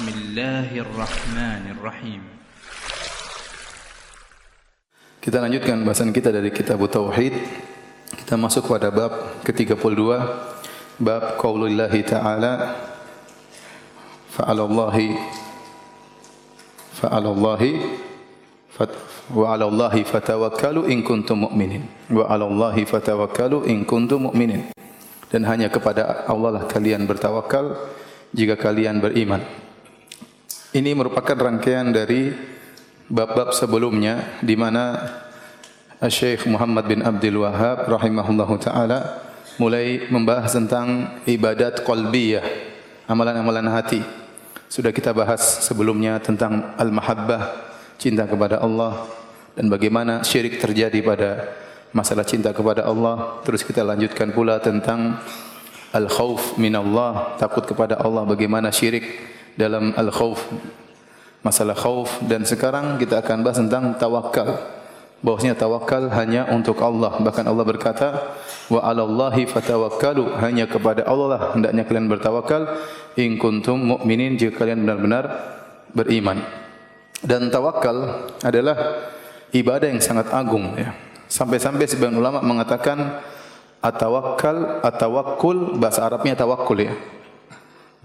بسم الله الرحمن الرحيم Kita lanjutkan bahasan kita dari kitab Tauhid. Kita masuk pada bab ke-32, bab qaulullahi ta'ala fa'alallahi fa'alallahi fat, wa 'alallahi fatawakkalu in kuntum mu'minin. Wa 'alallahi fatawakkalu in kuntum mu'minin. Dan hanya kepada Allah lah kalian bertawakal jika kalian beriman. Ini merupakan rangkaian dari bab-bab sebelumnya di mana Syekh Muhammad bin Abdul Wahab rahimahullahu taala mulai membahas tentang ibadat qalbiyah, amalan-amalan hati. Sudah kita bahas sebelumnya tentang al-mahabbah, cinta kepada Allah dan bagaimana syirik terjadi pada masalah cinta kepada Allah. Terus kita lanjutkan pula tentang al-khauf minallah, takut kepada Allah, bagaimana syirik dalam al-khauf, masalah khauf dan sekarang kita akan bahas tentang tawakal. Bahwasanya tawakal hanya untuk Allah. Bahkan Allah berkata, "Wa 'alallahi fatawakkalu." Hanya kepada Allah lah hendaknya kalian bertawakal in kuntum mu'minin jika kalian benar-benar beriman. Dan tawakal adalah ibadah yang sangat agung ya. Sampai-sampai sebagian ulama mengatakan atawakkal, atawakkul bahasa Arabnya tawakkul ya.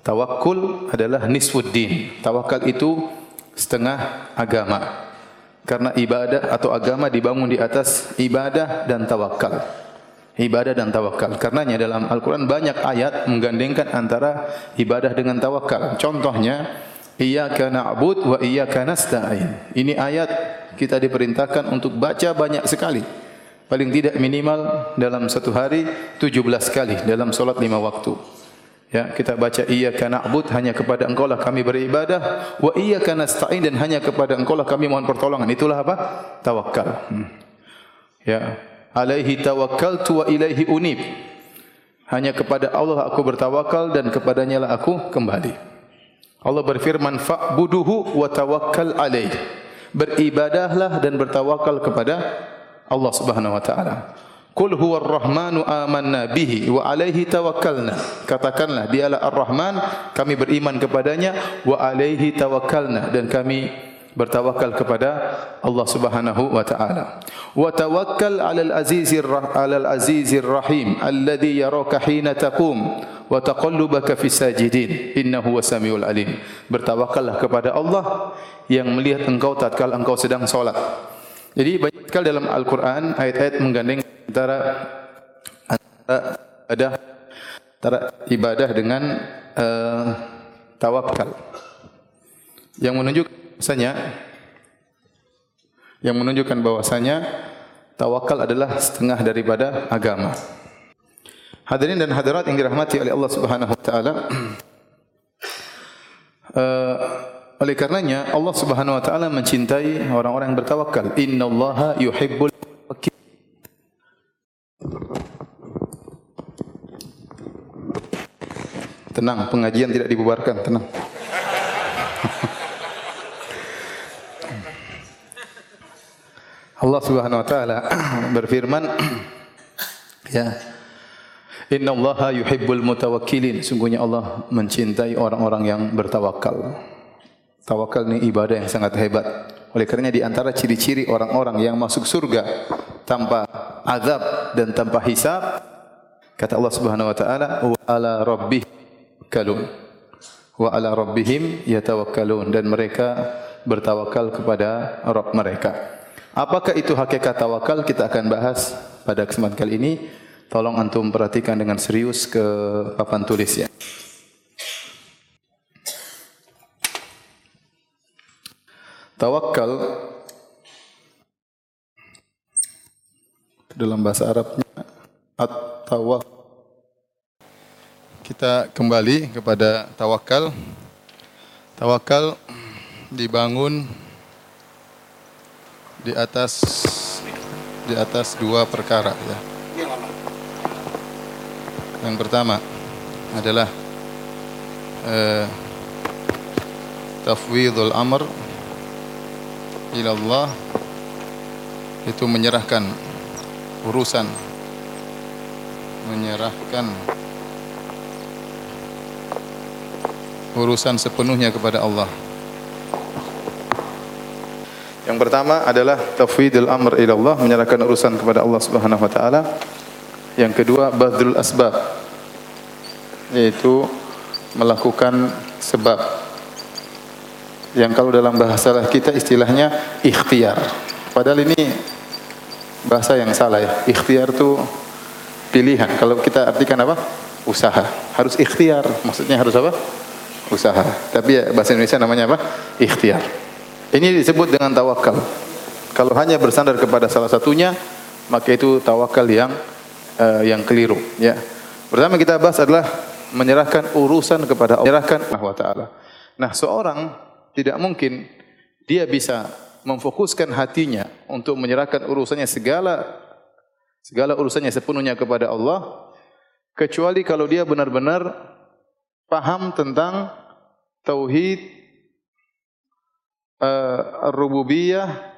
Tawakkul adalah nisfuddin. Tawakal itu setengah agama. Karena ibadah atau agama dibangun di atas ibadah dan tawakal. Ibadah dan tawakal. Karenanya dalam Al-Quran banyak ayat menggandengkan antara ibadah dengan tawakal. Contohnya, Iyaka na'bud wa iyaka nasta'in. Ini ayat kita diperintahkan untuk baca banyak sekali. Paling tidak minimal dalam satu hari 17 kali dalam solat lima waktu. Ya, kita baca iyyaka na'bud hanya kepada Engkau lah kami beribadah wa iyyaka nasta'in dan hanya kepada Engkau lah kami mohon pertolongan. Itulah apa? Tawakal. Hmm. Ya, alaihi tawakkaltu wa ilaihi unib. Hanya kepada Allah aku bertawakal dan kepadanya lah aku kembali. Allah berfirman fa'buduhu wa tawakkal alaih. Beribadahlah dan bertawakal kepada Allah Subhanahu wa taala. Qul huwar rahmanu amanna bihi wa alaihi tawakkalna. Katakanlah dialah Ar-Rahman, kami beriman kepadanya wa alaihi tawakkalna dan kami bertawakal kepada Allah Subhanahu wa taala. Wa tawakkal 'alal azizir 'alal azizir rahim alladhi yaraka hina taqum wa taqallubaka fis sajidin innahu wasamiul alim. Bertawakallah kepada Allah yang melihat engkau tatkala engkau sedang salat. Jadi banyak sekali dalam Al-Qur'an ayat-ayat menggandeng antara antara ada antara ibadah dengan uh, tawakal. Yang menunjukkan bahwasanya yang menunjukkan bahwasanya tawakal adalah setengah daripada agama. Hadirin dan hadirat yang dirahmati oleh Allah Subhanahu wa taala. Uh, oleh karenanya Allah Subhanahu wa taala mencintai orang-orang yang bertawakal. Innallaha yuhibbul. Tenang, pengajian tidak dibubarkan, tenang. Allah Subhanahu wa taala berfirman ya Inna Allah yuhibbul mutawakkilin. Sungguhnya Allah mencintai orang-orang yang bertawakal. Tawakal ini ibadah yang sangat hebat. Oleh karenanya di antara ciri-ciri orang-orang yang masuk surga tanpa azab dan tanpa hisab kata Allah Subhanahu wa taala wa ala rabbihim kalun wa ala rabbihim yatawakkalun dan mereka bertawakal kepada Rabb mereka Apakah itu hakikat tawakal? Kita akan bahas pada kesempatan kali ini. Tolong antum perhatikan dengan serius ke papan tulis ya. Tawakal dalam bahasa Arabnya at-tawak. Kita kembali kepada tawakal. Tawakal dibangun di atas di atas dua perkara ya. Yang pertama adalah eh, tafwidul amr ila Allah itu menyerahkan urusan menyerahkan urusan sepenuhnya kepada Allah. Yang pertama adalah tafwidul amr ila Allah, menyerahkan urusan kepada Allah Subhanahu wa taala. Yang kedua badrul asbab yaitu melakukan sebab. Yang kalau dalam bahasa kita istilahnya ikhtiar. Padahal ini bahasa yang salah ya. Ikhtiar itu pilihan. Kalau kita artikan apa? Usaha. Harus ikhtiar. Maksudnya harus apa? Usaha. Tapi ya, bahasa Indonesia namanya apa? Ikhtiar. Ini disebut dengan tawakal. Kalau hanya bersandar kepada salah satunya, maka itu tawakal yang uh, yang keliru. Ya. Pertama kita bahas adalah menyerahkan urusan kepada Allah, menyerahkan Allah Taala. Nah, seorang tidak mungkin dia bisa memfokuskan hatinya untuk menyerahkan urusannya segala segala urusannya sepenuhnya kepada Allah kecuali kalau dia benar-benar paham tentang tauhid uh, rububiyah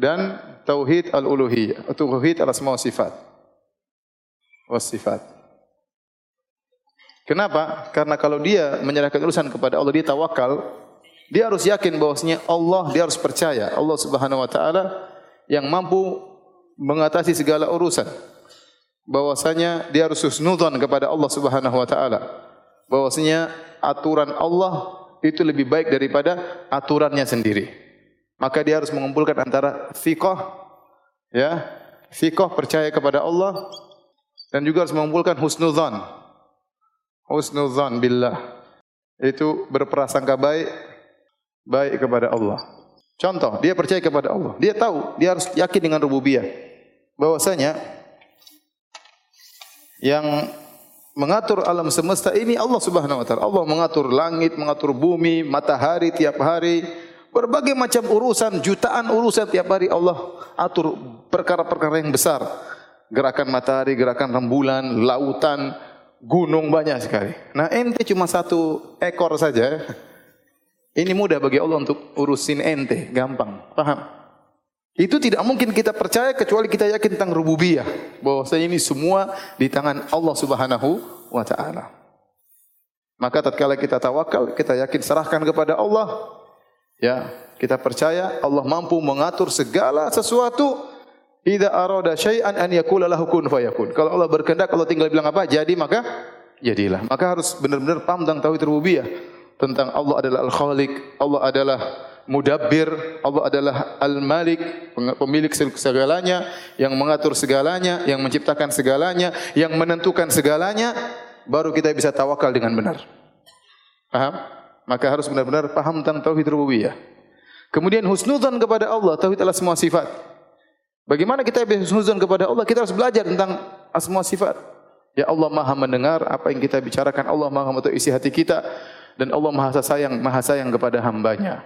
dan tauhid al-uluhiyah, tauhid al-asma wa sifat. Was sifat. Kenapa? Karena kalau dia menyerahkan urusan kepada Allah, dia tawakal, dia harus yakin bahwasanya Allah, dia harus percaya Allah Subhanahu wa taala yang mampu mengatasi segala urusan. Bahwasanya dia harus husnudzon kepada Allah Subhanahu wa taala. Bahwasanya aturan Allah itu lebih baik daripada aturannya sendiri. Maka dia harus mengumpulkan antara fiqh ya, fiqh percaya kepada Allah dan juga harus mengumpulkan husnudzan. Husnudzan billah. Itu berprasangka baik baik kepada Allah. Contoh, dia percaya kepada Allah. Dia tahu, dia harus yakin dengan rububiyah. Bahwasanya yang mengatur alam semesta ini Allah Subhanahu wa taala. Allah mengatur langit, mengatur bumi, matahari tiap hari, berbagai macam urusan, jutaan urusan tiap hari Allah atur perkara-perkara yang besar. Gerakan matahari, gerakan rembulan, lautan, gunung banyak sekali. Nah, ente cuma satu ekor saja. Ini mudah bagi Allah untuk urusin ente, gampang. Paham? Itu tidak mungkin kita percaya kecuali kita yakin tentang rububiyah. Bahwa ini semua di tangan Allah Subhanahu wa taala. Maka tatkala kita tawakal, kita yakin serahkan kepada Allah, ya, kita percaya Allah mampu mengatur segala sesuatu. Idza arada syai'an an yakula lahu kun fayakun. Kalau Allah berkehendak, kalau tinggal bilang apa? Jadi maka jadilah. Maka harus benar-benar paham tentang tauhid rububiyah. Tentang Allah adalah Al-Khaliq, Allah adalah mudabbir, Allah adalah al-malik, pemilik segalanya, yang mengatur segalanya, yang menciptakan segalanya, yang menentukan segalanya, baru kita bisa tawakal dengan benar. Paham? Maka harus benar-benar paham tentang tauhid rububiyah. Kemudian husnudzan kepada Allah, tauhid adalah semua sifat. Bagaimana kita bisa husnudzan kepada Allah? Kita harus belajar tentang asma sifat. Ya Allah Maha mendengar apa yang kita bicarakan, Allah Maha mengetahui isi hati kita dan Allah Maha sayang, Maha sayang kepada hambanya.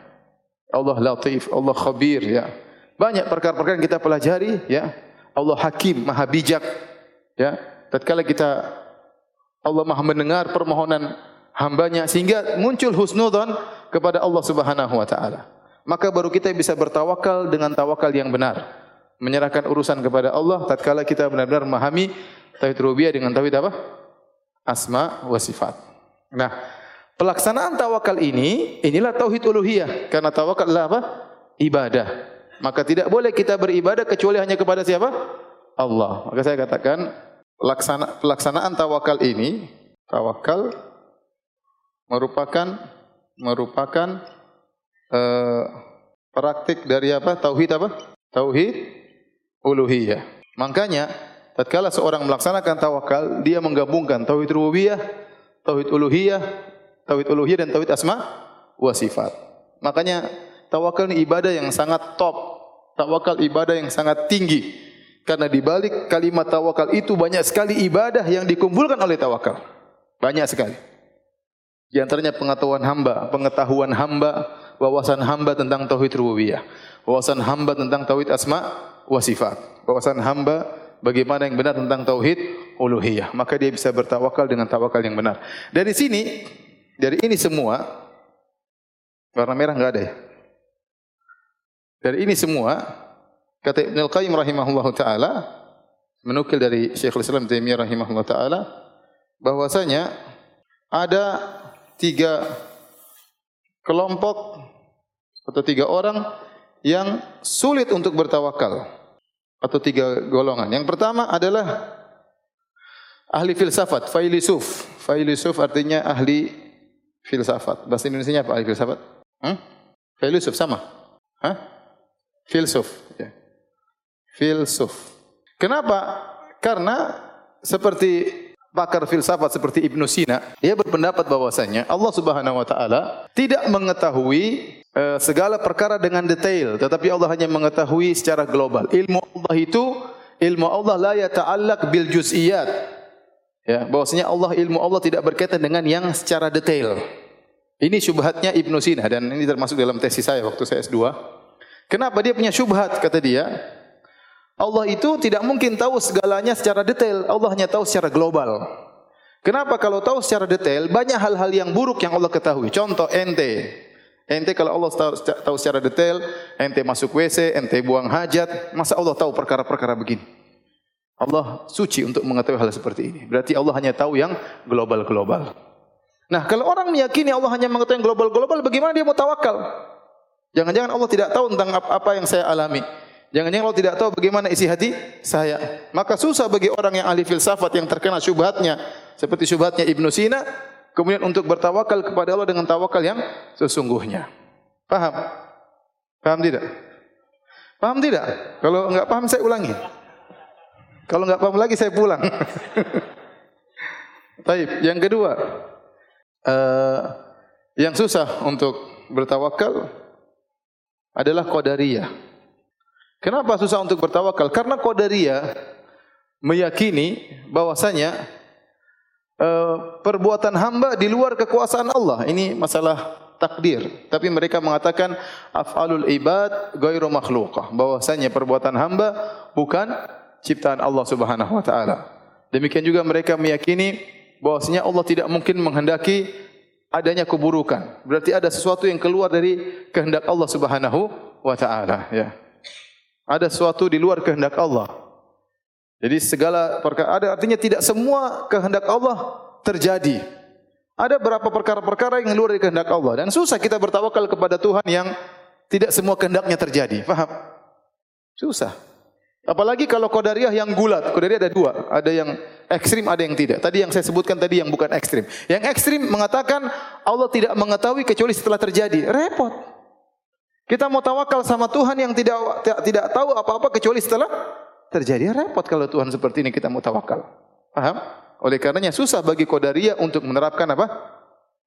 Allah latif, Allah khabir ya. Banyak perkara-perkara yang kita pelajari ya. Allah hakim, maha bijak ya. Tatkala kita Allah maha mendengar permohonan hambanya sehingga muncul husnudzon kepada Allah Subhanahu wa taala. Maka baru kita bisa bertawakal dengan tawakal yang benar. Menyerahkan urusan kepada Allah tatkala kita benar-benar memahami tauhid rububiyah dengan tauhid apa? Asma wa sifat. Nah, Pelaksanaan tawakal ini, inilah tauhid uluhiyah. Karena tawakal adalah apa? Ibadah. Maka tidak boleh kita beribadah kecuali hanya kepada siapa? Allah. Maka saya katakan, laksana, pelaksanaan tawakal ini, tawakal merupakan merupakan uh, praktik dari apa? Tauhid apa? Tauhid uluhiyah. Makanya tatkala seorang melaksanakan tawakal, dia menggabungkan tauhid rububiyah, tauhid uluhiyah tauhid uluhiyah dan tauhid asma wa sifat. Makanya tawakal ini ibadah yang sangat top. Tawakal ibadah yang sangat tinggi. Karena di balik kalimat tawakal itu banyak sekali ibadah yang dikumpulkan oleh tawakal. Banyak sekali. Di antaranya pengetahuan hamba, pengetahuan hamba, wawasan hamba tentang tauhid rububiyah, wawasan hamba tentang tauhid asma wa sifat, wawasan hamba bagaimana yang benar tentang tauhid uluhiyah. Maka dia bisa bertawakal dengan tawakal yang benar. Dari sini dari ini semua warna merah enggak ada ya? Dari ini semua kata Ibnu Al-Qayyim rahimahullahu taala menukil dari Syekhul Islam Taimiyah rahimahullahu taala bahwasanya ada tiga kelompok atau tiga orang yang sulit untuk bertawakal atau tiga golongan. Yang pertama adalah ahli filsafat, failisuf. Failisuf artinya ahli filsafat. Bahasa Indonesia apa filsafat? Hmm? Failisuf sama? Hah? Filsuf. Ya. Filsuf. Kenapa? Karena seperti pakar filsafat seperti Ibnu Sina, dia berpendapat bahwasanya Allah Subhanahu wa taala tidak mengetahui uh, segala perkara dengan detail, tetapi Allah hanya mengetahui secara global. Ilmu Allah itu ilmu Allah la yata'allaq bil juz'iyat. Ya, bahwasanya Allah ilmu Allah tidak berkaitan dengan yang secara detail. Ini syubhatnya Ibnu Sina dan ini termasuk dalam tesis saya waktu saya S2. Kenapa dia punya syubhat kata dia? Allah itu tidak mungkin tahu segalanya secara detail. Allah hanya tahu secara global. Kenapa kalau tahu secara detail banyak hal-hal yang buruk yang Allah ketahui. Contoh ente. Ente kalau Allah tahu, tahu secara detail, ente masuk WC, ente buang hajat, masa Allah tahu perkara-perkara begini? Allah suci untuk mengetahui hal seperti ini. Berarti Allah hanya tahu yang global-global. Nah, kalau orang meyakini Allah hanya mengetahui yang global-global, bagaimana dia mau tawakal? Jangan-jangan Allah tidak tahu tentang apa yang saya alami. Jangan-jangan Allah tidak tahu bagaimana isi hati saya. Maka susah bagi orang yang ahli filsafat yang terkena syubhatnya seperti syubhatnya Ibnu Sina kemudian untuk bertawakal kepada Allah dengan tawakal yang sesungguhnya. Paham? Paham tidak? Paham tidak? Kalau enggak paham saya ulangi. Kalau enggak paham lagi saya pulang. Baik, yang kedua uh, yang susah untuk bertawakal adalah qadariyah. Kenapa susah untuk bertawakal? Karena Qadariyah meyakini bahwasanya uh, perbuatan hamba di luar kekuasaan Allah. Ini masalah takdir. Tapi mereka mengatakan af'alul ibad ghairu makhluqah. Bahwasanya perbuatan hamba bukan ciptaan Allah Subhanahu wa taala. Demikian juga mereka meyakini bahwasanya Allah tidak mungkin menghendaki adanya keburukan. Berarti ada sesuatu yang keluar dari kehendak Allah Subhanahu wa taala, ya. Ada sesuatu di luar kehendak Allah. Jadi segala perkara ada artinya tidak semua kehendak Allah terjadi. Ada beberapa perkara-perkara yang luar dari kehendak Allah dan susah kita bertawakal kepada Tuhan yang tidak semua kehendaknya terjadi. Faham? Susah. Apalagi kalau qadariyah yang gulat. Qadariyah ada dua, ada yang ekstrim, ada yang tidak. Tadi yang saya sebutkan tadi yang bukan ekstrim. Yang ekstrim mengatakan Allah tidak mengetahui kecuali setelah terjadi. Repot. Kita mau tawakal sama Tuhan yang tidak tidak tahu apa-apa kecuali setelah terjadi. Repot kalau Tuhan seperti ini kita mau tawakal. Paham? Oleh karenanya susah bagi Qadariyah untuk menerapkan apa?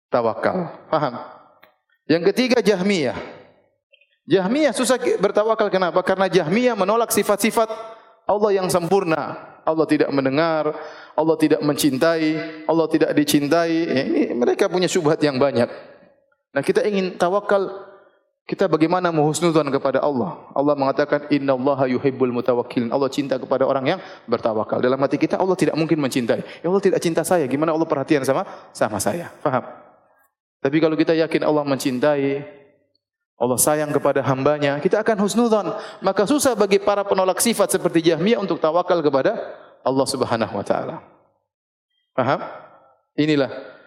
Tawakal. Paham? Yang ketiga Jahmiyah. Jahmiyah susah bertawakal kenapa? Karena Jahmiyah menolak sifat-sifat Allah yang sempurna. Allah tidak mendengar, Allah tidak mencintai, Allah tidak dicintai. Ya, ini mereka punya syubhat yang banyak. Nah, kita ingin tawakal kita bagaimana menghusnudzon kepada Allah? Allah mengatakan Inna Allah yuhibbul mutawakkilin. Allah cinta kepada orang yang bertawakal. Dalam hati kita Allah tidak mungkin mencintai. Ya Allah tidak cinta saya. Gimana Allah perhatian sama sama saya? Faham? Tapi kalau kita yakin Allah mencintai, Allah sayang kepada hambanya, kita akan husnudzon. Maka susah bagi para penolak sifat seperti Jahmiyah untuk tawakal kepada Allah Subhanahu wa taala. Paham? Inilah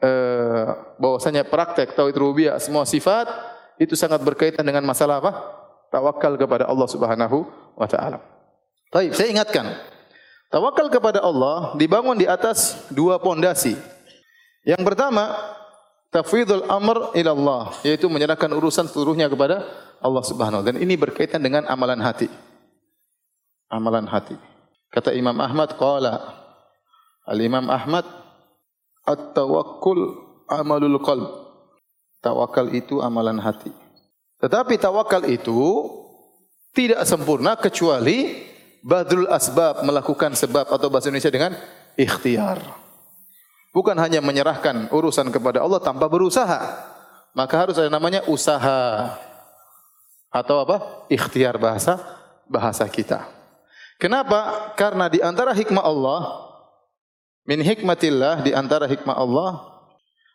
uh, bahwasanya praktek tauhid rububiyah semua sifat itu sangat berkaitan dengan masalah apa? Tawakal kepada Allah Subhanahu wa taala. Baik, saya ingatkan. Tawakal kepada Allah dibangun di atas dua pondasi. Yang pertama, tafwidul amr ila Allah, yaitu menyerahkan urusan seluruhnya kepada Allah Subhanahu. Dan ini berkaitan dengan amalan hati. Amalan hati. Kata Imam Ahmad qala Al-Imam Ahmad at-tawakkul amalul qalb. Tawakal itu amalan hati. Tetapi tawakal itu tidak sempurna kecuali badrul asbab melakukan sebab atau bahasa Indonesia dengan ikhtiar. Bukan hanya menyerahkan urusan kepada Allah tanpa berusaha. Maka harus ada namanya usaha. Atau apa? Ikhtiar bahasa bahasa kita. Kenapa? Karena di antara hikmah Allah min hikmatillah di antara hikmah Allah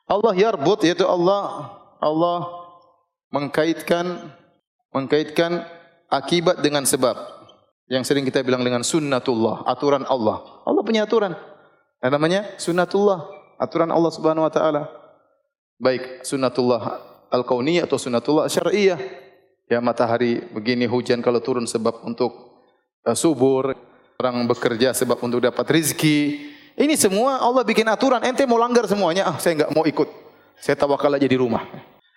Allah yarbut yaitu Allah Allah mengkaitkan mengkaitkan akibat dengan sebab yang sering kita bilang dengan sunnatullah, aturan Allah. Allah punya aturan. Yang namanya sunnatullah, aturan Allah Subhanahu wa taala. baik sunatullah al-kauniyah atau sunatullah syar'iyah. Ya matahari begini hujan kalau turun sebab untuk uh, subur, orang bekerja sebab untuk dapat rizki. Ini semua Allah bikin aturan. Ente mau langgar semuanya, ah saya enggak mau ikut. Saya tawakal aja di rumah.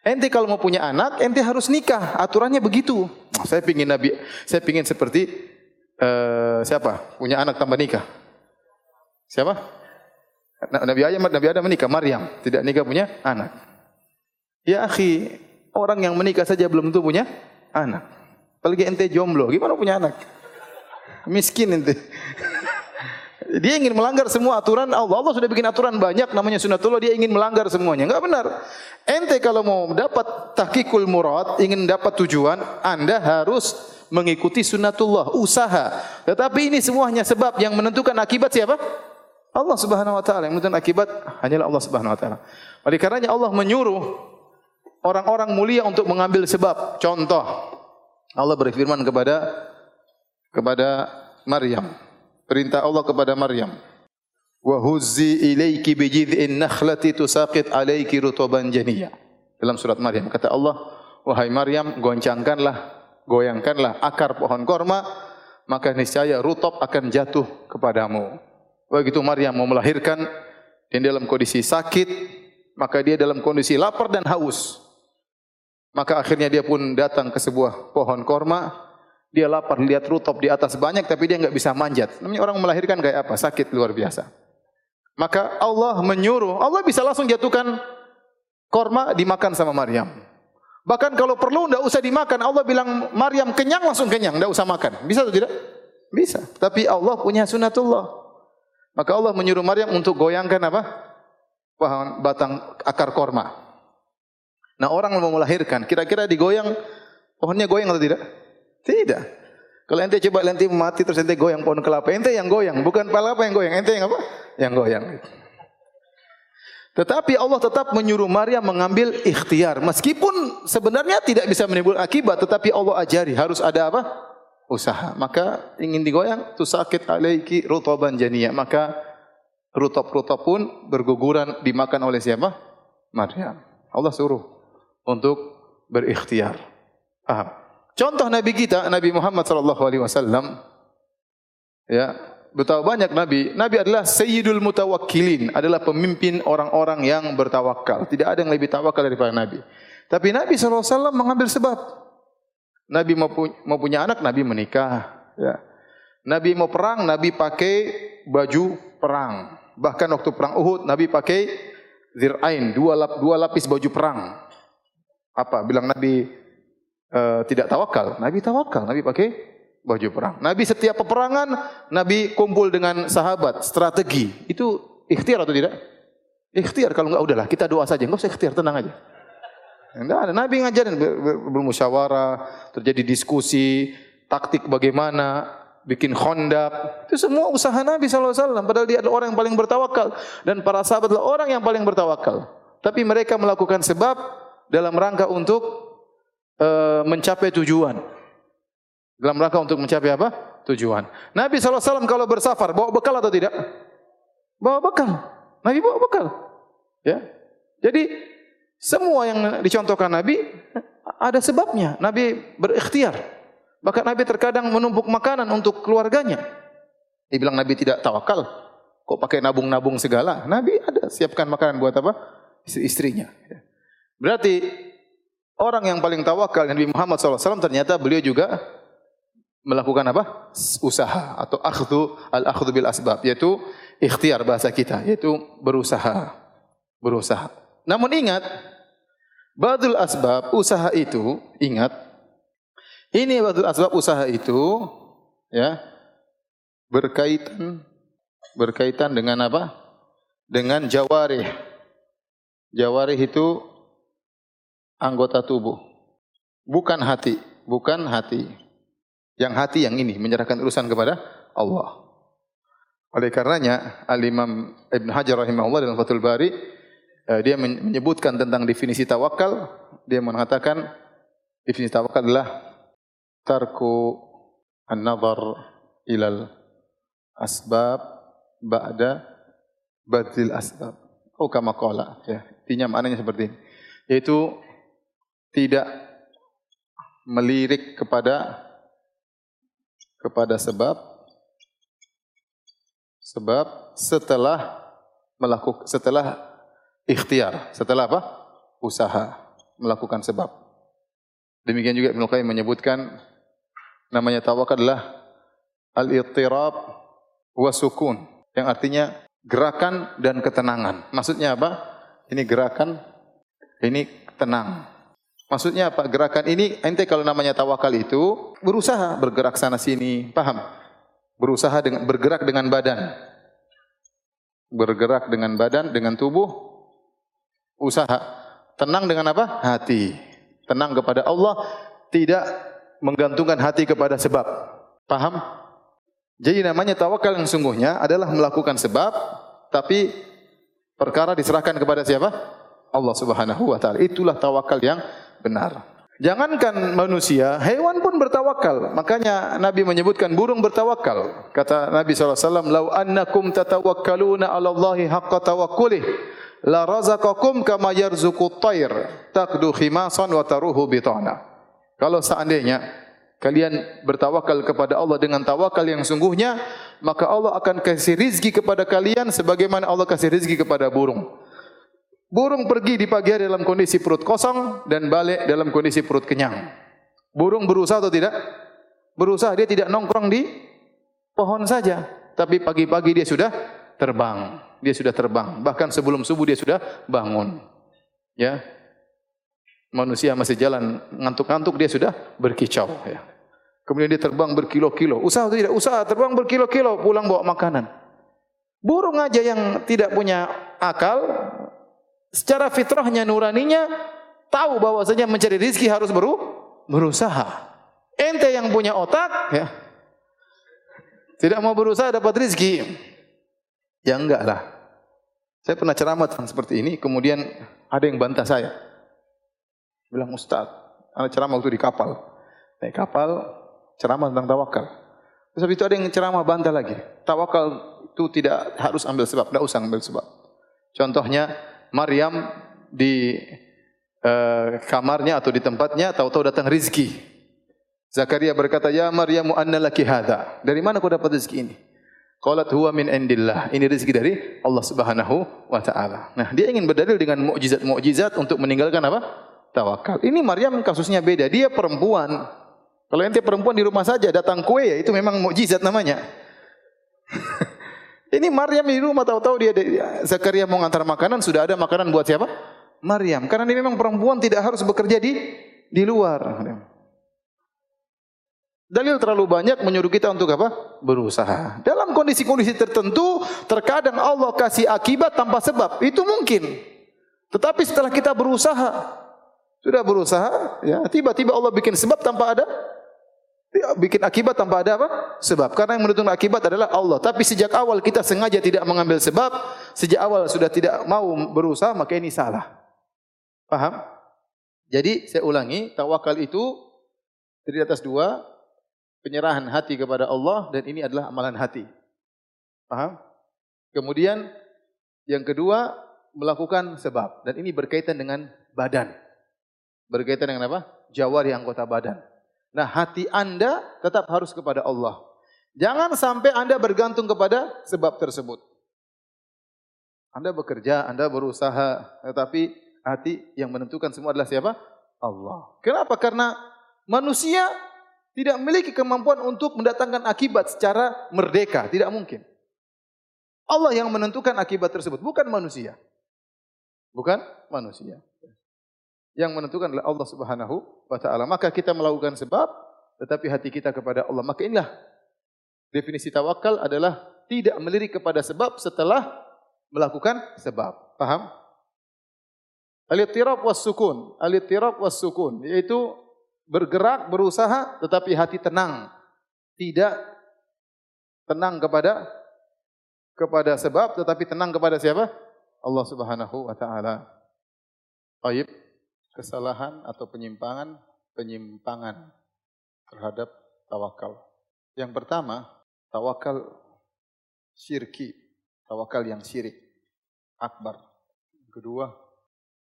Ente kalau mau punya anak, ente harus nikah. Aturannya begitu. Saya pingin Nabi, saya pingin seperti uh, siapa? Punya anak tambah nikah. Siapa? Nabi Adam, Nabi Adam menikah, Maryam tidak nikah punya anak. Ya akhi, orang yang menikah saja belum tentu punya anak. Apalagi ente jomblo, gimana punya anak? Miskin ente. Dia ingin melanggar semua aturan Allah. Allah sudah bikin aturan banyak namanya sunatullah. Dia ingin melanggar semuanya. Enggak benar. Ente kalau mau dapat tahqiqul murad, ingin dapat tujuan, Anda harus mengikuti sunatullah, usaha. Tetapi ini semuanya sebab yang menentukan akibat siapa? Allah Subhanahu wa taala. Yang menentukan akibat hanyalah Allah Subhanahu wa taala. Oleh karenanya Allah menyuruh orang-orang mulia untuk mengambil sebab. Contoh, Allah berfirman kepada kepada Maryam. Perintah Allah kepada Maryam. Wa huzzi ilayki bi jid'in nakhlati tusaqit alayki rutuban janiyya. Dalam surat Maryam kata Allah, wahai Maryam, goncangkanlah, goyangkanlah akar pohon korma, maka niscaya rutub akan jatuh kepadamu. Begitu Maryam mau melahirkan, dan dalam kondisi sakit, maka dia dalam kondisi lapar dan haus. Maka akhirnya dia pun datang ke sebuah pohon korma. Dia lapar lihat rutop di atas banyak tapi dia enggak bisa manjat. Namanya orang melahirkan kayak apa? Sakit luar biasa. Maka Allah menyuruh, Allah bisa langsung jatuhkan korma dimakan sama Maryam. Bahkan kalau perlu enggak usah dimakan. Allah bilang Maryam kenyang langsung kenyang, enggak usah makan. Bisa atau tidak? Bisa. Tapi Allah punya sunatullah. Maka Allah menyuruh Maryam untuk goyangkan apa? Pohon batang akar korma. Nah orang mau melahirkan, kira-kira digoyang, pohonnya goyang atau tidak? Tidak. Kalau ente coba nanti mati terus ente goyang pohon kelapa, ente yang goyang, bukan kelapa yang goyang, ente yang apa? Yang goyang. Tetapi Allah tetap menyuruh Maryam mengambil ikhtiar. Meskipun sebenarnya tidak bisa menimbulkan akibat, tetapi Allah ajari harus ada apa? Usaha. Maka ingin digoyang, tu sakit alaiki rutoban janiyah. Maka rutop-rutop pun berguguran dimakan oleh siapa? Maryam. Allah suruh untuk berikhtiar. Paham? Contoh Nabi kita, Nabi Muhammad sallallahu alaihi wasallam ya, betapa banyak nabi. Nabi adalah sayyidul mutawakkilin, adalah pemimpin orang-orang yang bertawakal. Tidak ada yang lebih tawakal daripada Nabi. Tapi Nabi sallallahu alaihi wasallam mengambil sebab. Nabi mau, pu mau punya anak, Nabi menikah, ya. Nabi mau perang, Nabi pakai baju perang. Bahkan waktu perang Uhud, Nabi pakai zirain, dua, lap, dua lapis baju perang. Apa? Bilang Nabi uh, tidak tawakal. Nabi tawakal. Nabi pakai baju perang. Nabi setiap peperangan, Nabi kumpul dengan sahabat, strategi. Itu ikhtiar atau tidak? Ikhtiar. Kalau enggak udahlah, kita doa saja. Enggak usah ikhtiar, tenang aja. Enggak ada. Nabi ngajarin bermusyawarah, terjadi diskusi, taktik bagaimana, bikin khondak. Itu semua usaha Nabi SAW. Padahal dia adalah orang yang paling bertawakal. Dan para sahabat adalah orang yang paling bertawakal. Tapi mereka melakukan sebab dalam rangka untuk uh, mencapai tujuan. Dalam rangka untuk mencapai apa? Tujuan. Nabi SAW kalau bersafar, bawa bekal atau tidak? Bawa bekal. Nabi bawa bekal. Ya. Jadi, semua yang dicontohkan Nabi, ada sebabnya. Nabi berikhtiar. Bahkan Nabi terkadang menumpuk makanan untuk keluarganya. Dibilang Nabi tidak tawakal. Kok pakai nabung-nabung segala? Nabi ada siapkan makanan buat apa? Istri-istrinya. Ya. Berarti orang yang paling tawakal Nabi Muhammad SAW ternyata beliau juga melakukan apa? Usaha atau akhdhu al-akhdhu bil asbab yaitu ikhtiar bahasa kita yaitu berusaha. Berusaha. Namun ingat badul asbab usaha itu ingat ini badul asbab usaha itu ya berkaitan berkaitan dengan apa? Dengan jawarih. Jawarih itu anggota tubuh. Bukan hati, bukan hati. Yang hati yang ini menyerahkan urusan kepada Allah. Oleh karenanya Al-Imam Ibn Hajar rahimahullah dalam Fathul Bari dia menyebutkan tentang definisi tawakal, dia mengatakan definisi tawakal adalah tarku an-nazar ilal asbab ba'da badil asbab. Oh kama qala ya. Intinya maknanya seperti ini. Yaitu tidak melirik kepada kepada sebab sebab setelah melakukan setelah ikhtiar, setelah apa? usaha melakukan sebab. Demikian juga Ibnu Qayyim menyebutkan namanya tawakal adalah al-ittirab wa sukun yang artinya gerakan dan ketenangan. Maksudnya apa? Ini gerakan, ini tenang. Maksudnya apa? Gerakan ini ente kalau namanya tawakal itu berusaha bergerak sana sini, paham? Berusaha dengan bergerak dengan badan. Bergerak dengan badan, dengan tubuh, usaha. Tenang dengan apa? Hati. Tenang kepada Allah, tidak menggantungkan hati kepada sebab. Paham? Jadi namanya tawakal yang sungguhnya adalah melakukan sebab, tapi perkara diserahkan kepada siapa? Allah Subhanahu wa taala. Itulah tawakal yang benar. Jangankan manusia, hewan pun bertawakal. Makanya Nabi menyebutkan burung bertawakal. Kata Nabi SAW, Lau annakum tatawakkaluna ala Allahi haqqa tawakkulih, la razaqakum kama yarzuku tayr, takdu khimasan wa taruhu bitana. Kalau seandainya kalian bertawakal kepada Allah dengan tawakal yang sungguhnya, maka Allah akan kasih rizki kepada kalian sebagaimana Allah kasih rizki kepada burung. Burung pergi di pagi hari dalam kondisi perut kosong dan balik dalam kondisi perut kenyang. Burung berusaha atau tidak? Berusaha, dia tidak nongkrong di pohon saja. Tapi pagi-pagi dia sudah terbang. Dia sudah terbang. Bahkan sebelum subuh dia sudah bangun. Ya. Manusia masih jalan ngantuk-ngantuk dia sudah berkicau. Ya. Kemudian dia terbang berkilo-kilo. Usaha atau tidak? Usaha terbang berkilo-kilo pulang bawa makanan. Burung aja yang tidak punya akal secara fitrahnya nuraninya tahu bahwasanya mencari rizki harus beru, berusaha. Ente yang punya otak ya. Tidak mau berusaha dapat rizki. Ya enggak lah. Saya pernah ceramah seperti ini, kemudian ada yang bantah saya. Bilang Ustaz, ada ceramah waktu di kapal. Naik kapal, ceramah tentang tawakal. Terus itu ada yang ceramah bantah lagi. Tawakal itu tidak harus ambil sebab, tidak usah ambil sebab. Contohnya, Maryam di uh, kamarnya atau di tempatnya tahu-tahu datang rizki. Zakaria berkata, "Ya Maryam, anna laki hadha?" Dari mana kau dapat rezeki ini? Qalat huwa min indillah. Ini rezeki dari Allah Subhanahu wa taala. Nah, dia ingin berdalil dengan mukjizat-mukjizat untuk meninggalkan apa? Tawakal. Ini Maryam kasusnya beda. Dia perempuan. Kalau ente perempuan di rumah saja datang kue ya itu memang mukjizat namanya. Ini Maryam di rumah tahu-tahu dia Zakaria mau ngantar makanan sudah ada makanan buat siapa? Maryam. Karena dia memang perempuan tidak harus bekerja di di luar. Dalil terlalu banyak menyuruh kita untuk apa? Berusaha. Dalam kondisi-kondisi tertentu, terkadang Allah kasih akibat tanpa sebab. Itu mungkin. Tetapi setelah kita berusaha, sudah berusaha, ya tiba-tiba Allah bikin sebab tanpa ada dia bikin akibat tanpa ada apa? Sebab. Karena yang menentukan akibat adalah Allah. Tapi sejak awal kita sengaja tidak mengambil sebab, sejak awal sudah tidak mau berusaha, maka ini salah. Paham? Jadi saya ulangi, tawakal itu terdiri atas dua, penyerahan hati kepada Allah dan ini adalah amalan hati. Paham? Kemudian yang kedua melakukan sebab dan ini berkaitan dengan badan. Berkaitan dengan apa? Jawari anggota badan. Nah, hati Anda tetap harus kepada Allah. Jangan sampai Anda bergantung kepada sebab tersebut. Anda bekerja, Anda berusaha, tetapi hati yang menentukan semua adalah siapa? Allah. Kenapa? Karena manusia tidak memiliki kemampuan untuk mendatangkan akibat secara merdeka, tidak mungkin. Allah yang menentukan akibat tersebut, bukan manusia. Bukan manusia yang menentukan adalah Allah Subhanahu wa taala. Maka kita melakukan sebab tetapi hati kita kepada Allah. Maka inilah definisi tawakal adalah tidak melirik kepada sebab setelah melakukan sebab. Paham? Al-ittirab was sukun. Al-ittirab was sukun yaitu bergerak, berusaha tetapi hati tenang. Tidak tenang kepada kepada sebab tetapi tenang kepada siapa? Allah Subhanahu wa taala. Baik kesalahan atau penyimpangan penyimpangan terhadap tawakal. Yang pertama, tawakal syirki, tawakal yang syirik akbar. Kedua,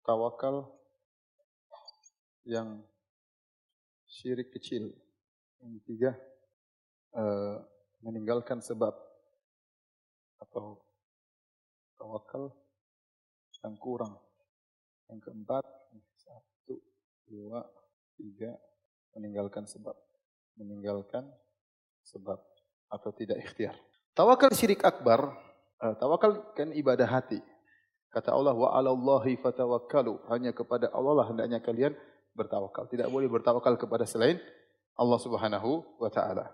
tawakal yang syirik kecil. Yang ketiga, uh, meninggalkan sebab atau tawakal yang kurang. Yang keempat, satu, dua, tiga, meninggalkan sebab. Meninggalkan sebab atau tidak ikhtiar. Tawakal syirik akbar, uh, tawakal kan ibadah hati. Kata Allah, wa alallahi fatawakkalu. Hanya kepada Allah lah hendaknya kalian bertawakal. Tidak boleh bertawakal kepada selain Allah Subhanahu wa taala.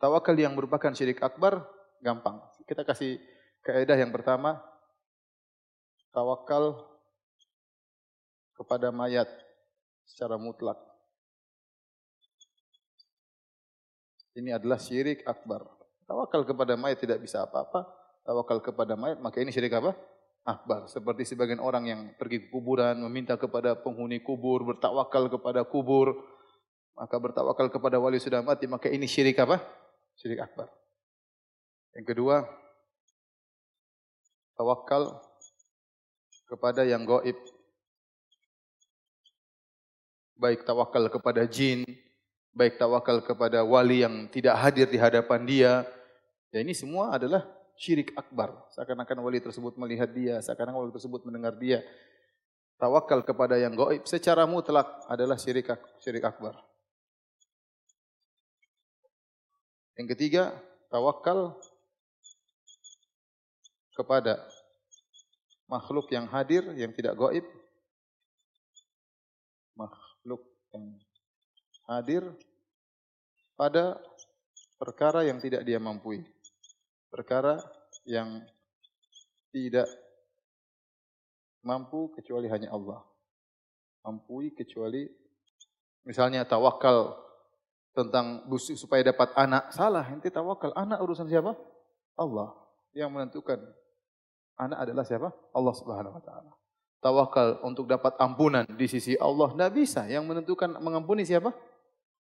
Tawakal yang merupakan syirik akbar gampang. Kita kasih kaidah yang pertama. Tawakal kepada mayat secara mutlak. Ini adalah syirik akbar. Tawakal kepada mayat tidak bisa apa-apa tawakal kepada mayat, maka ini syirik apa? Akbar. Seperti sebagian orang yang pergi ke kuburan, meminta kepada penghuni kubur, bertawakal kepada kubur, maka bertawakal kepada wali sudah mati, maka ini syirik apa? Syirik akbar. Yang kedua, tawakal kepada yang goib. Baik tawakal kepada jin, baik tawakal kepada wali yang tidak hadir di hadapan dia. Ya ini semua adalah syirik akbar. Seakan-akan wali tersebut melihat dia, seakan-akan wali tersebut mendengar dia. Tawakal kepada yang gaib secara mutlak adalah syirik syirik akbar. Yang ketiga, tawakal kepada makhluk yang hadir yang tidak gaib. Makhluk yang hadir pada perkara yang tidak dia mampu perkara yang tidak mampu kecuali hanya Allah. Mampu kecuali misalnya tawakal tentang busuk supaya dapat anak. Salah, ente tawakal. Anak urusan siapa? Allah. Yang menentukan anak adalah siapa? Allah Subhanahu wa taala. Tawakal untuk dapat ampunan di sisi Allah tidak bisa. Yang menentukan mengampuni siapa?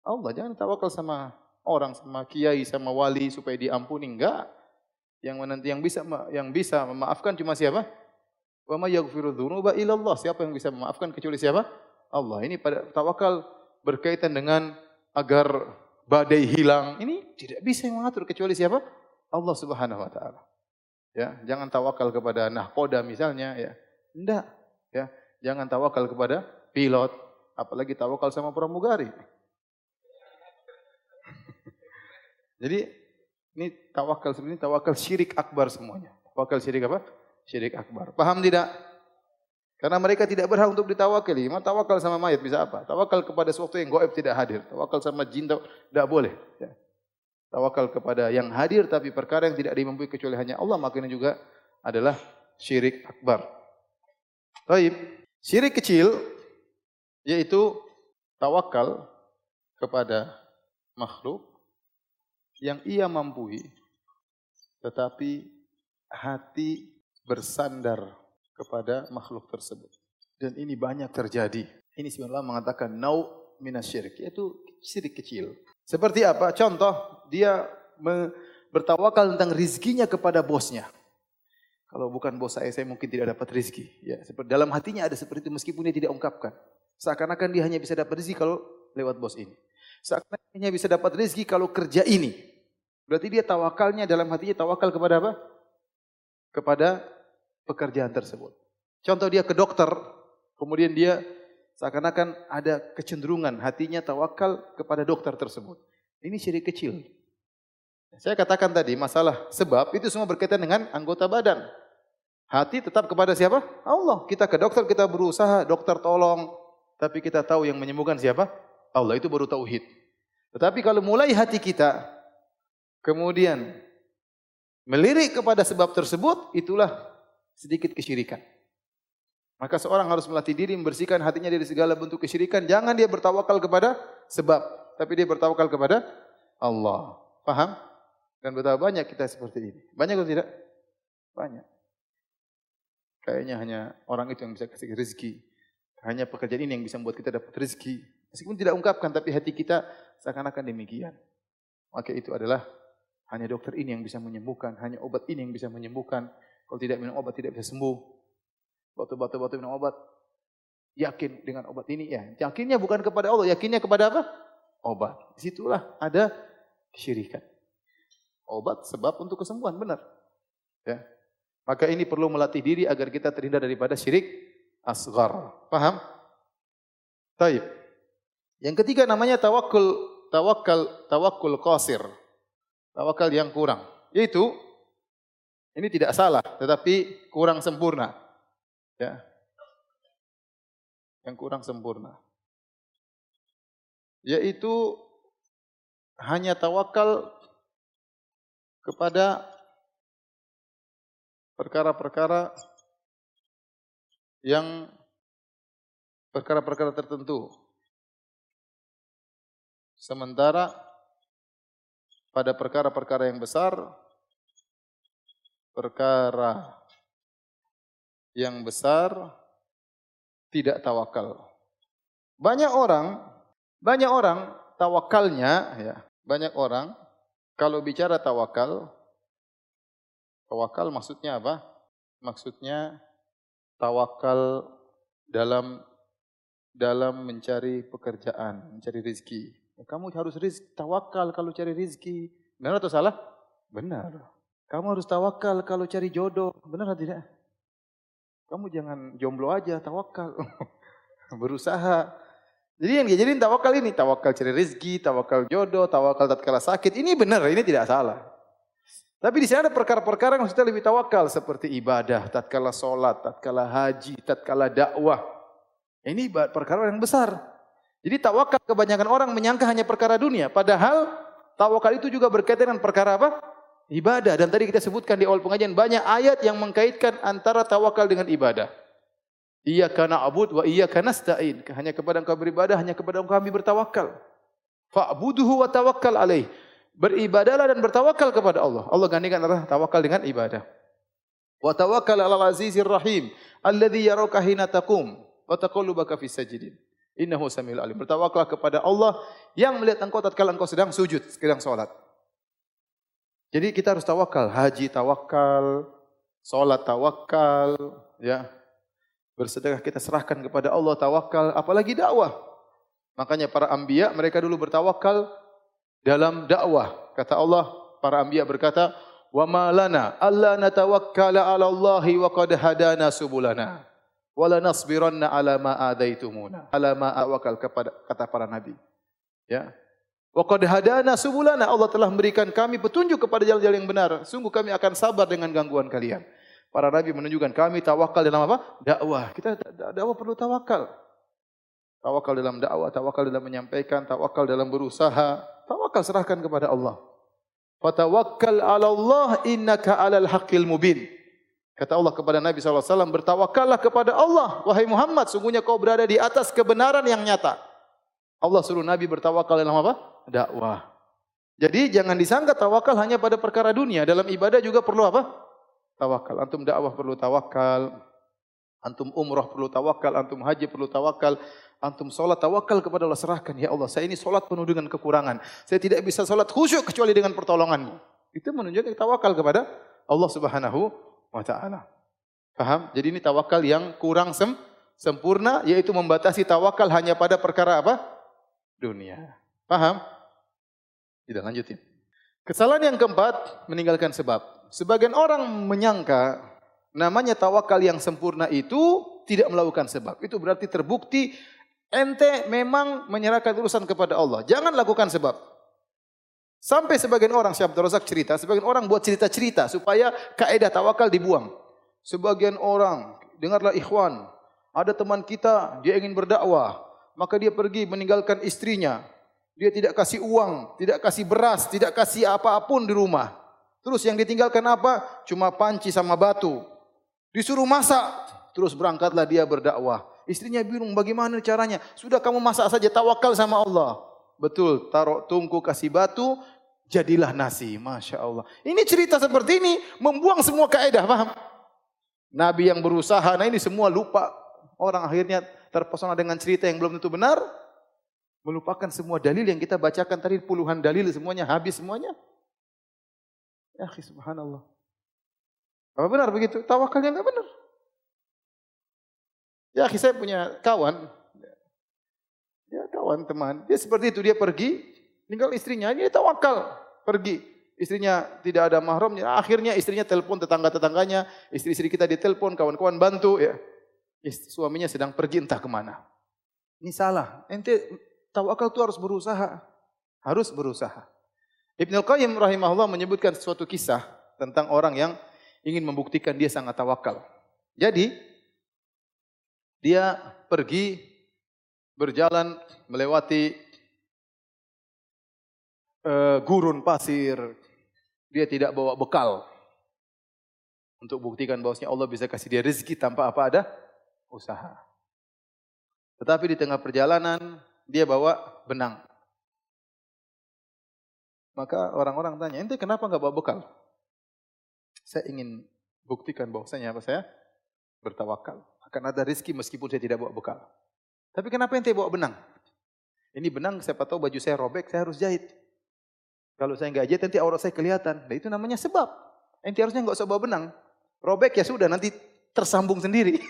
Allah. Jangan tawakal sama orang, sama kiai, sama wali supaya diampuni. Enggak. Yang nanti yang bisa yang bisa memaafkan cuma siapa? Wa may yaghfiru dzunuba illallah. Siapa yang bisa memaafkan kecuali siapa? Allah. Ini pada tawakal berkaitan dengan agar badai hilang. Ini tidak bisa yang mengatur kecuali siapa? Allah Subhanahu wa taala. Ya, jangan tawakal kepada nahkoda misalnya ya. Enggak, ya. Jangan tawakal kepada pilot, apalagi tawakal sama pramugari. Jadi ini tawakal sebenarnya tawakal syirik akbar semuanya. Tawakal syirik apa? Syirik akbar. Paham tidak? Karena mereka tidak berhak untuk ditawakali. Mau tawakal sama mayat bisa apa? Tawakal kepada sesuatu yang gaib tidak hadir. Tawakal sama jin tidak boleh. Ya. Tawakal kepada yang hadir tapi perkara yang tidak dimampu kecuali hanya Allah maka ini juga adalah syirik akbar. Baik, syirik kecil yaitu tawakal kepada makhluk yang ia mampu, tetapi hati bersandar kepada makhluk tersebut. Dan ini banyak terjadi. Ini sebenarnya mengatakan nau minasyirik, yaitu syirik kecil. Seperti apa? Contoh, dia bertawakal tentang rizkinya kepada bosnya. Kalau bukan bos saya, saya mungkin tidak dapat rizki. Ya, dalam hatinya ada seperti itu meskipun dia tidak ungkapkan. Seakan-akan dia hanya bisa dapat rizki kalau lewat bos ini. Seakan-akan hanya bisa dapat rizki kalau kerja ini. Berarti dia tawakalnya dalam hatinya tawakal kepada apa? Kepada pekerjaan tersebut. Contoh dia ke dokter, kemudian dia seakan-akan ada kecenderungan hatinya tawakal kepada dokter tersebut. Ini syirik kecil. Saya katakan tadi masalah sebab itu semua berkaitan dengan anggota badan. Hati tetap kepada siapa? Allah. Kita ke dokter kita berusaha, dokter tolong, tapi kita tahu yang menyembuhkan siapa? Allah. Itu baru tauhid. Tetapi kalau mulai hati kita kemudian melirik kepada sebab tersebut, itulah sedikit kesyirikan. Maka seorang harus melatih diri membersihkan hatinya dari segala bentuk kesyirikan. Jangan dia bertawakal kepada sebab, tapi dia bertawakal kepada Allah. Paham? Dan betapa banyak kita seperti ini. Banyak atau tidak? Banyak. Kayaknya hanya orang itu yang bisa kasih rezeki. Hanya pekerjaan ini yang bisa membuat kita dapat rezeki. Meskipun tidak ungkapkan, tapi hati kita seakan-akan demikian. Maka itu adalah hanya dokter ini yang bisa menyembuhkan, hanya obat ini yang bisa menyembuhkan. Kalau tidak minum obat tidak bisa sembuh. Batu-batu-batu minum obat. Yakin dengan obat ini ya. Yakinnya bukan kepada Allah, yakinnya kepada apa? Obat. Di situlah ada kesyirikan. Obat sebab untuk kesembuhan, benar. Ya. Maka ini perlu melatih diri agar kita terhindar daripada syirik asgar. Paham? Taib. Yang ketiga namanya tawakul tawakal tawakul qasir. Tawakal yang kurang. Yaitu ini tidak salah, tetapi kurang sempurna. Ya. Yang kurang sempurna. Yaitu hanya tawakal kepada perkara-perkara yang perkara-perkara tertentu. Sementara pada perkara-perkara yang besar, perkara yang besar tidak tawakal. Banyak orang, banyak orang tawakalnya ya, banyak orang kalau bicara tawakal tawakal maksudnya apa? Maksudnya tawakal dalam dalam mencari pekerjaan, mencari rezeki. Ya, kamu harus rizki, tawakal kalau cari rezeki. Benar atau salah? Benar. Kamu harus tawakal kalau cari jodoh. Benar atau tidak? Kamu jangan jomblo aja, tawakal. Berusaha. Jadi yang dijadiin tawakal ini, tawakal cari rezeki, tawakal jodoh, tawakal tatkala sakit. Ini benar, ini tidak salah. Tapi di sini ada perkara-perkara yang kita lebih tawakal seperti ibadah, tatkala sholat, tatkala haji, tatkala dakwah. Ini perkara yang besar. Jadi tawakal kebanyakan orang menyangka hanya perkara dunia. Padahal tawakal itu juga berkaitan dengan perkara apa? Ibadah. Dan tadi kita sebutkan di awal pengajian banyak ayat yang mengkaitkan antara tawakal dengan ibadah. Iya karena abud wa iya karena stain. Hanya kepada engkau beribadah, hanya kepada engkau kami bertawakal. Fa'buduhu wa tawakkal alaih. Beribadahlah dan bertawakal kepada Allah. Allah gantikan adalah tawakal dengan ibadah. Wa tawakkal ala azizir rahim. Alladhi yarauka hina taqum. Wa taqallubaka fis sajidin. Innahu samiul alim. Bertawakal kepada Allah yang melihat engkau tatkala engkau sedang sujud, sedang salat. Jadi kita harus tawakal, haji tawakal, salat tawakal, ya. Bersedekah kita serahkan kepada Allah tawakal, apalagi dakwah. Makanya para anbiya mereka dulu bertawakal dalam dakwah. Kata Allah, para anbiya berkata, "Wa ma lana alla natawakkala 'ala Allahi wa qad hadana subulana." Wala nasbiranna ala ma adaitumuna ala ma awakal kepada kata para nabi. Ya. Wa qad hadana subulana. Allah telah memberikan kami petunjuk kepada jalan-jalan yang benar. Sungguh kami akan sabar dengan gangguan kalian. Para nabi menunjukkan kami tawakal dalam apa? Dakwah. Kita dakwah perlu tawakal. Tawakal dalam dakwah tawakal dalam menyampaikan tawakal dalam berusaha. Tawakal serahkan kepada Allah. Fatawakkal ala Allah innaka alal haqqil mubin Kata Allah kepada Nabi SAW, bertawakallah kepada Allah. Wahai Muhammad, sungguhnya kau berada di atas kebenaran yang nyata. Allah suruh Nabi bertawakal dalam apa? Dakwah. Jadi jangan disangka tawakal hanya pada perkara dunia. Dalam ibadah juga perlu apa? Tawakal. Antum dakwah perlu tawakal. Antum umrah perlu tawakal. Antum haji perlu tawakal. Antum solat tawakal kepada Allah. Serahkan. Ya Allah, saya ini solat penuh dengan kekurangan. Saya tidak bisa solat khusyuk kecuali dengan pertolonganmu. Itu menunjukkan tawakal kepada Allah subhanahu wa taala. Paham? Jadi ini tawakal yang kurang sem sempurna yaitu membatasi tawakal hanya pada perkara apa? Dunia. Paham? Tidak lanjutin. Kesalahan yang keempat meninggalkan sebab. Sebagian orang menyangka namanya tawakal yang sempurna itu tidak melakukan sebab. Itu berarti terbukti ente memang menyerahkan urusan kepada Allah. Jangan lakukan sebab. Sampai sebagian orang, Syekh Abdul Razak cerita, sebagian orang buat cerita-cerita supaya kaidah tawakal dibuang. Sebagian orang, dengarlah ikhwan, ada teman kita, dia ingin berdakwah, maka dia pergi meninggalkan istrinya. Dia tidak kasih uang, tidak kasih beras, tidak kasih apa-apun di rumah. Terus yang ditinggalkan apa? Cuma panci sama batu. Disuruh masak, terus berangkatlah dia berdakwah. Istrinya bingung bagaimana caranya. Sudah kamu masak saja, tawakal sama Allah. Betul, taruh tungku kasih batu, jadilah nasi. Masya Allah. Ini cerita seperti ini, membuang semua kaedah, paham? Nabi yang berusaha, nah ini semua lupa. Orang akhirnya terpesona dengan cerita yang belum tentu benar. Melupakan semua dalil yang kita bacakan tadi, puluhan dalil semuanya, habis semuanya. Ya subhanallah. Apa benar begitu? Tawakalnya enggak benar. Ya, saya punya kawan, teman, dia seperti itu dia pergi, tinggal istrinya, dia tawakal pergi. Istrinya tidak ada mahramnya, akhirnya istrinya telepon tetangga-tetangganya, istri-istri kita ditelepon, kawan-kawan bantu ya. Suaminya sedang pergi entah ke mana. Ini salah. Ente tawakal itu harus berusaha. Harus berusaha. Ibnu Qayyim rahimahullah menyebutkan suatu kisah tentang orang yang ingin membuktikan dia sangat tawakal. Jadi dia pergi berjalan melewati uh, gurun pasir. Dia tidak bawa bekal untuk buktikan bahwasanya Allah bisa kasih dia rezeki tanpa apa ada usaha. Tetapi di tengah perjalanan dia bawa benang. Maka orang-orang tanya, ente kenapa nggak bawa bekal? Saya ingin buktikan bahwasanya apa saya bertawakal. Akan ada rezeki meskipun saya tidak bawa bekal. Tapi kenapa ente bawa benang? Ini benang siapa tahu baju saya robek, saya harus jahit. Kalau saya nggak jahit nanti aurat saya kelihatan. Nah itu namanya sebab. Ente harusnya nggak usah bawa benang. Robek ya sudah nanti tersambung sendiri.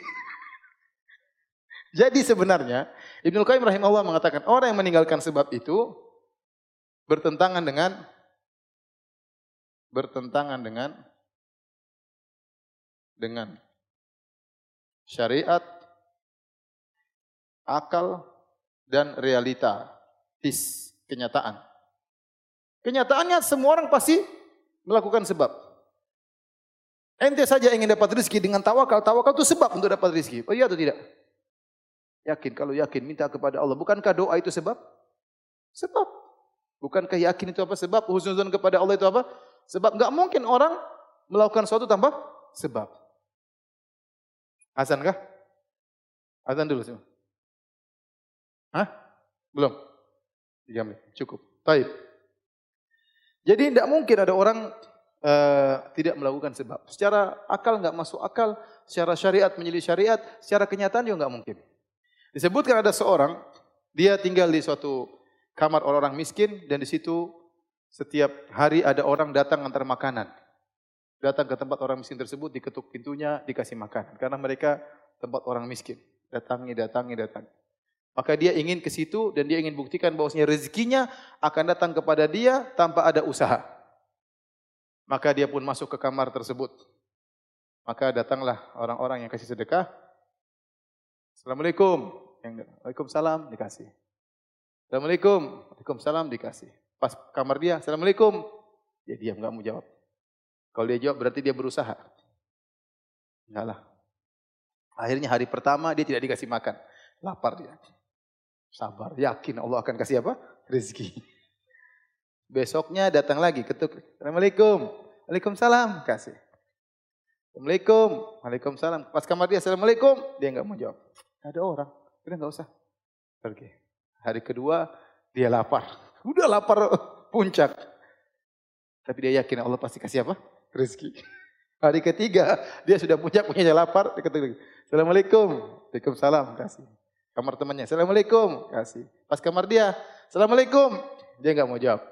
Jadi sebenarnya Ibnu Qayyim rahimahullah mengatakan orang yang meninggalkan sebab itu bertentangan dengan bertentangan dengan dengan syariat akal, dan realita, tis, kenyataan. Kenyataannya semua orang pasti melakukan sebab. Ente saja ingin dapat rezeki dengan tawakal, tawakal itu sebab untuk dapat rezeki. Oh iya atau tidak? Yakin, kalau yakin minta kepada Allah. Bukankah doa itu sebab? Sebab. Bukankah yakin itu apa? Sebab. Husnuzon kepada Allah itu apa? Sebab. Gak mungkin orang melakukan sesuatu tanpa sebab. Hasan kah? Azan dulu semua. Hah? Belum? Tiga menit, cukup. Taib. Jadi tidak mungkin ada orang uh, tidak melakukan sebab. Secara akal nggak masuk akal, secara syariat menjadi syariat, secara kenyataan juga nggak mungkin. Disebutkan ada seorang, dia tinggal di suatu kamar orang-orang miskin dan di situ setiap hari ada orang datang antar makanan. Datang ke tempat orang miskin tersebut, diketuk pintunya, dikasih makan. Karena mereka tempat orang miskin. Datangi, datangi, datangi. Maka dia ingin ke situ dan dia ingin buktikan bahwasanya rezekinya akan datang kepada dia tanpa ada usaha. Maka dia pun masuk ke kamar tersebut. Maka datanglah orang-orang yang kasih sedekah. Assalamualaikum. Yang Waalaikumsalam dikasih. Assalamualaikum. Waalaikumsalam dikasih. Pas kamar dia, Assalamualaikum. Dia diam, nggak mau jawab. Kalau dia jawab berarti dia berusaha. Enggak lah. Akhirnya hari pertama dia tidak dikasih makan. Lapar dia. Sabar, yakin Allah akan kasih apa? Rezeki. Besoknya datang lagi ketuk. Assalamualaikum. Waalaikumsalam. Kasih. Assalamualaikum. Waalaikumsalam. Pas kamar dia, Assalamualaikum. Dia nggak mau jawab. Ada orang. Udah nggak usah. Pergi. Hari kedua, dia lapar. Udah lapar puncak. Tapi dia yakin Allah pasti kasih apa? Rezeki. Hari ketiga, dia sudah puncak, punya lapar. Dia ketuk. Assalamualaikum. Waalaikumsalam. Kasih. Kamar temannya, Assalamualaikum. Kasih. Pas kamar dia, Assalamualaikum. Dia nggak mau jawab.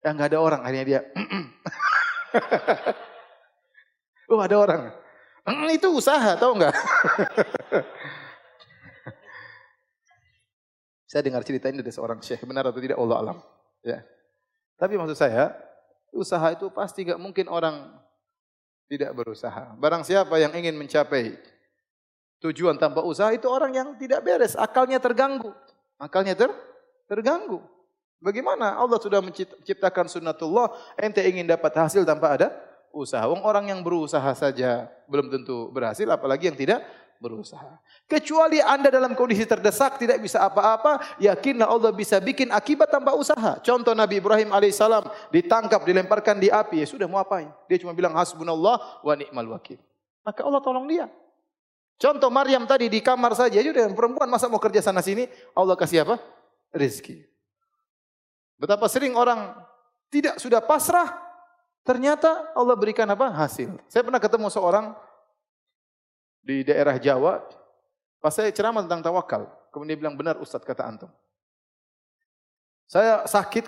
Ya nggak ada orang, akhirnya dia. oh ada orang. itu usaha, tahu nggak? saya dengar cerita ini dari seorang syekh, benar atau tidak Allah alam. Ya. Tapi maksud saya, usaha itu pasti nggak mungkin orang tidak berusaha. Barang siapa yang ingin mencapai tujuan tanpa usaha itu orang yang tidak beres, akalnya terganggu. Akalnya ter terganggu. Bagaimana Allah sudah menciptakan sunnatullah, ente ingin dapat hasil tanpa ada usaha. Orang yang berusaha saja belum tentu berhasil, apalagi yang tidak berusaha. Kecuali anda dalam kondisi terdesak, tidak bisa apa-apa, yakinlah Allah bisa bikin akibat tanpa usaha. Contoh Nabi Ibrahim alaihissalam ditangkap, dilemparkan di api, ya sudah mau apain? Dia cuma bilang hasbunallah wa ni'mal wakil. Maka Allah tolong dia. Contoh Maryam tadi di kamar saja, sudah perempuan masa mau kerja sana sini, Allah kasih apa? Rizki. Betapa sering orang tidak sudah pasrah, ternyata Allah berikan apa? Hasil. Saya pernah ketemu seorang di daerah Jawa, pas saya ceramah tentang tawakal, kemudian dia bilang benar Ustadz kata antum. Saya sakit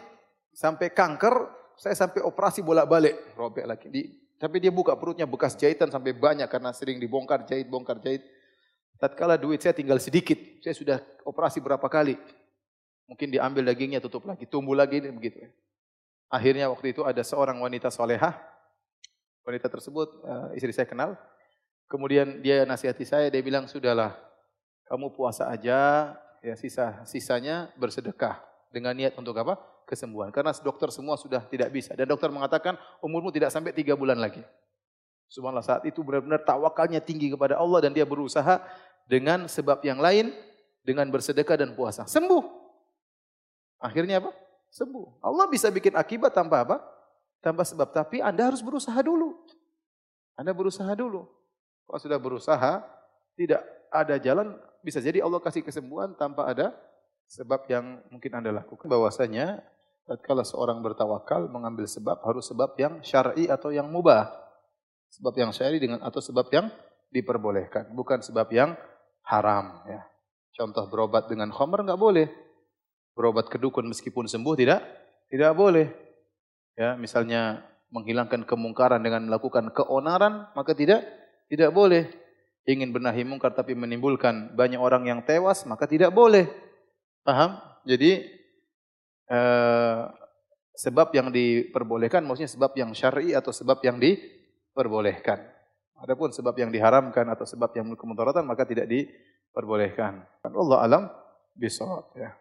sampai kanker, saya sampai operasi bolak-balik, robek lagi. Di tapi dia buka perutnya bekas jahitan sampai banyak karena sering dibongkar jahit, bongkar jahit. tatkala duit saya tinggal sedikit, saya sudah operasi berapa kali. Mungkin diambil dagingnya, tutup lagi, tumbuh lagi, begitu. Akhirnya waktu itu ada seorang wanita solehah, wanita tersebut uh, istri saya kenal, kemudian dia nasihati saya, dia bilang, sudahlah, kamu puasa aja, ya sisa sisanya bersedekah dengan niat untuk apa? Kesembuhan. Karena dokter semua sudah tidak bisa. Dan dokter mengatakan umurmu tidak sampai tiga bulan lagi. Subhanallah saat itu benar-benar tawakalnya tinggi kepada Allah dan dia berusaha dengan sebab yang lain dengan bersedekah dan puasa. Sembuh. Akhirnya apa? Sembuh. Allah bisa bikin akibat tanpa apa? Tanpa sebab. Tapi Anda harus berusaha dulu. Anda berusaha dulu. Kalau sudah berusaha, tidak ada jalan, bisa jadi Allah kasih kesembuhan tanpa ada sebab yang mungkin Anda lakukan. Bahwasanya, kalau seorang bertawakal, mengambil sebab, harus sebab yang syar'i atau yang mubah. Sebab yang syar'i dengan atau sebab yang diperbolehkan, bukan sebab yang haram ya. Contoh berobat dengan khamr enggak boleh. Berobat kedukun meskipun sembuh tidak tidak boleh. Ya, misalnya menghilangkan kemungkaran dengan melakukan keonaran, maka tidak tidak boleh. Ingin benahi mungkar tapi menimbulkan banyak orang yang tewas, maka tidak boleh. Paham? Jadi eh, sebab yang diperbolehkan maksudnya sebab yang syar'i atau sebab yang di diperbolehkan. Adapun sebab yang diharamkan atau sebab yang kemudaratan maka tidak diperbolehkan. Allah alam bisawab ya.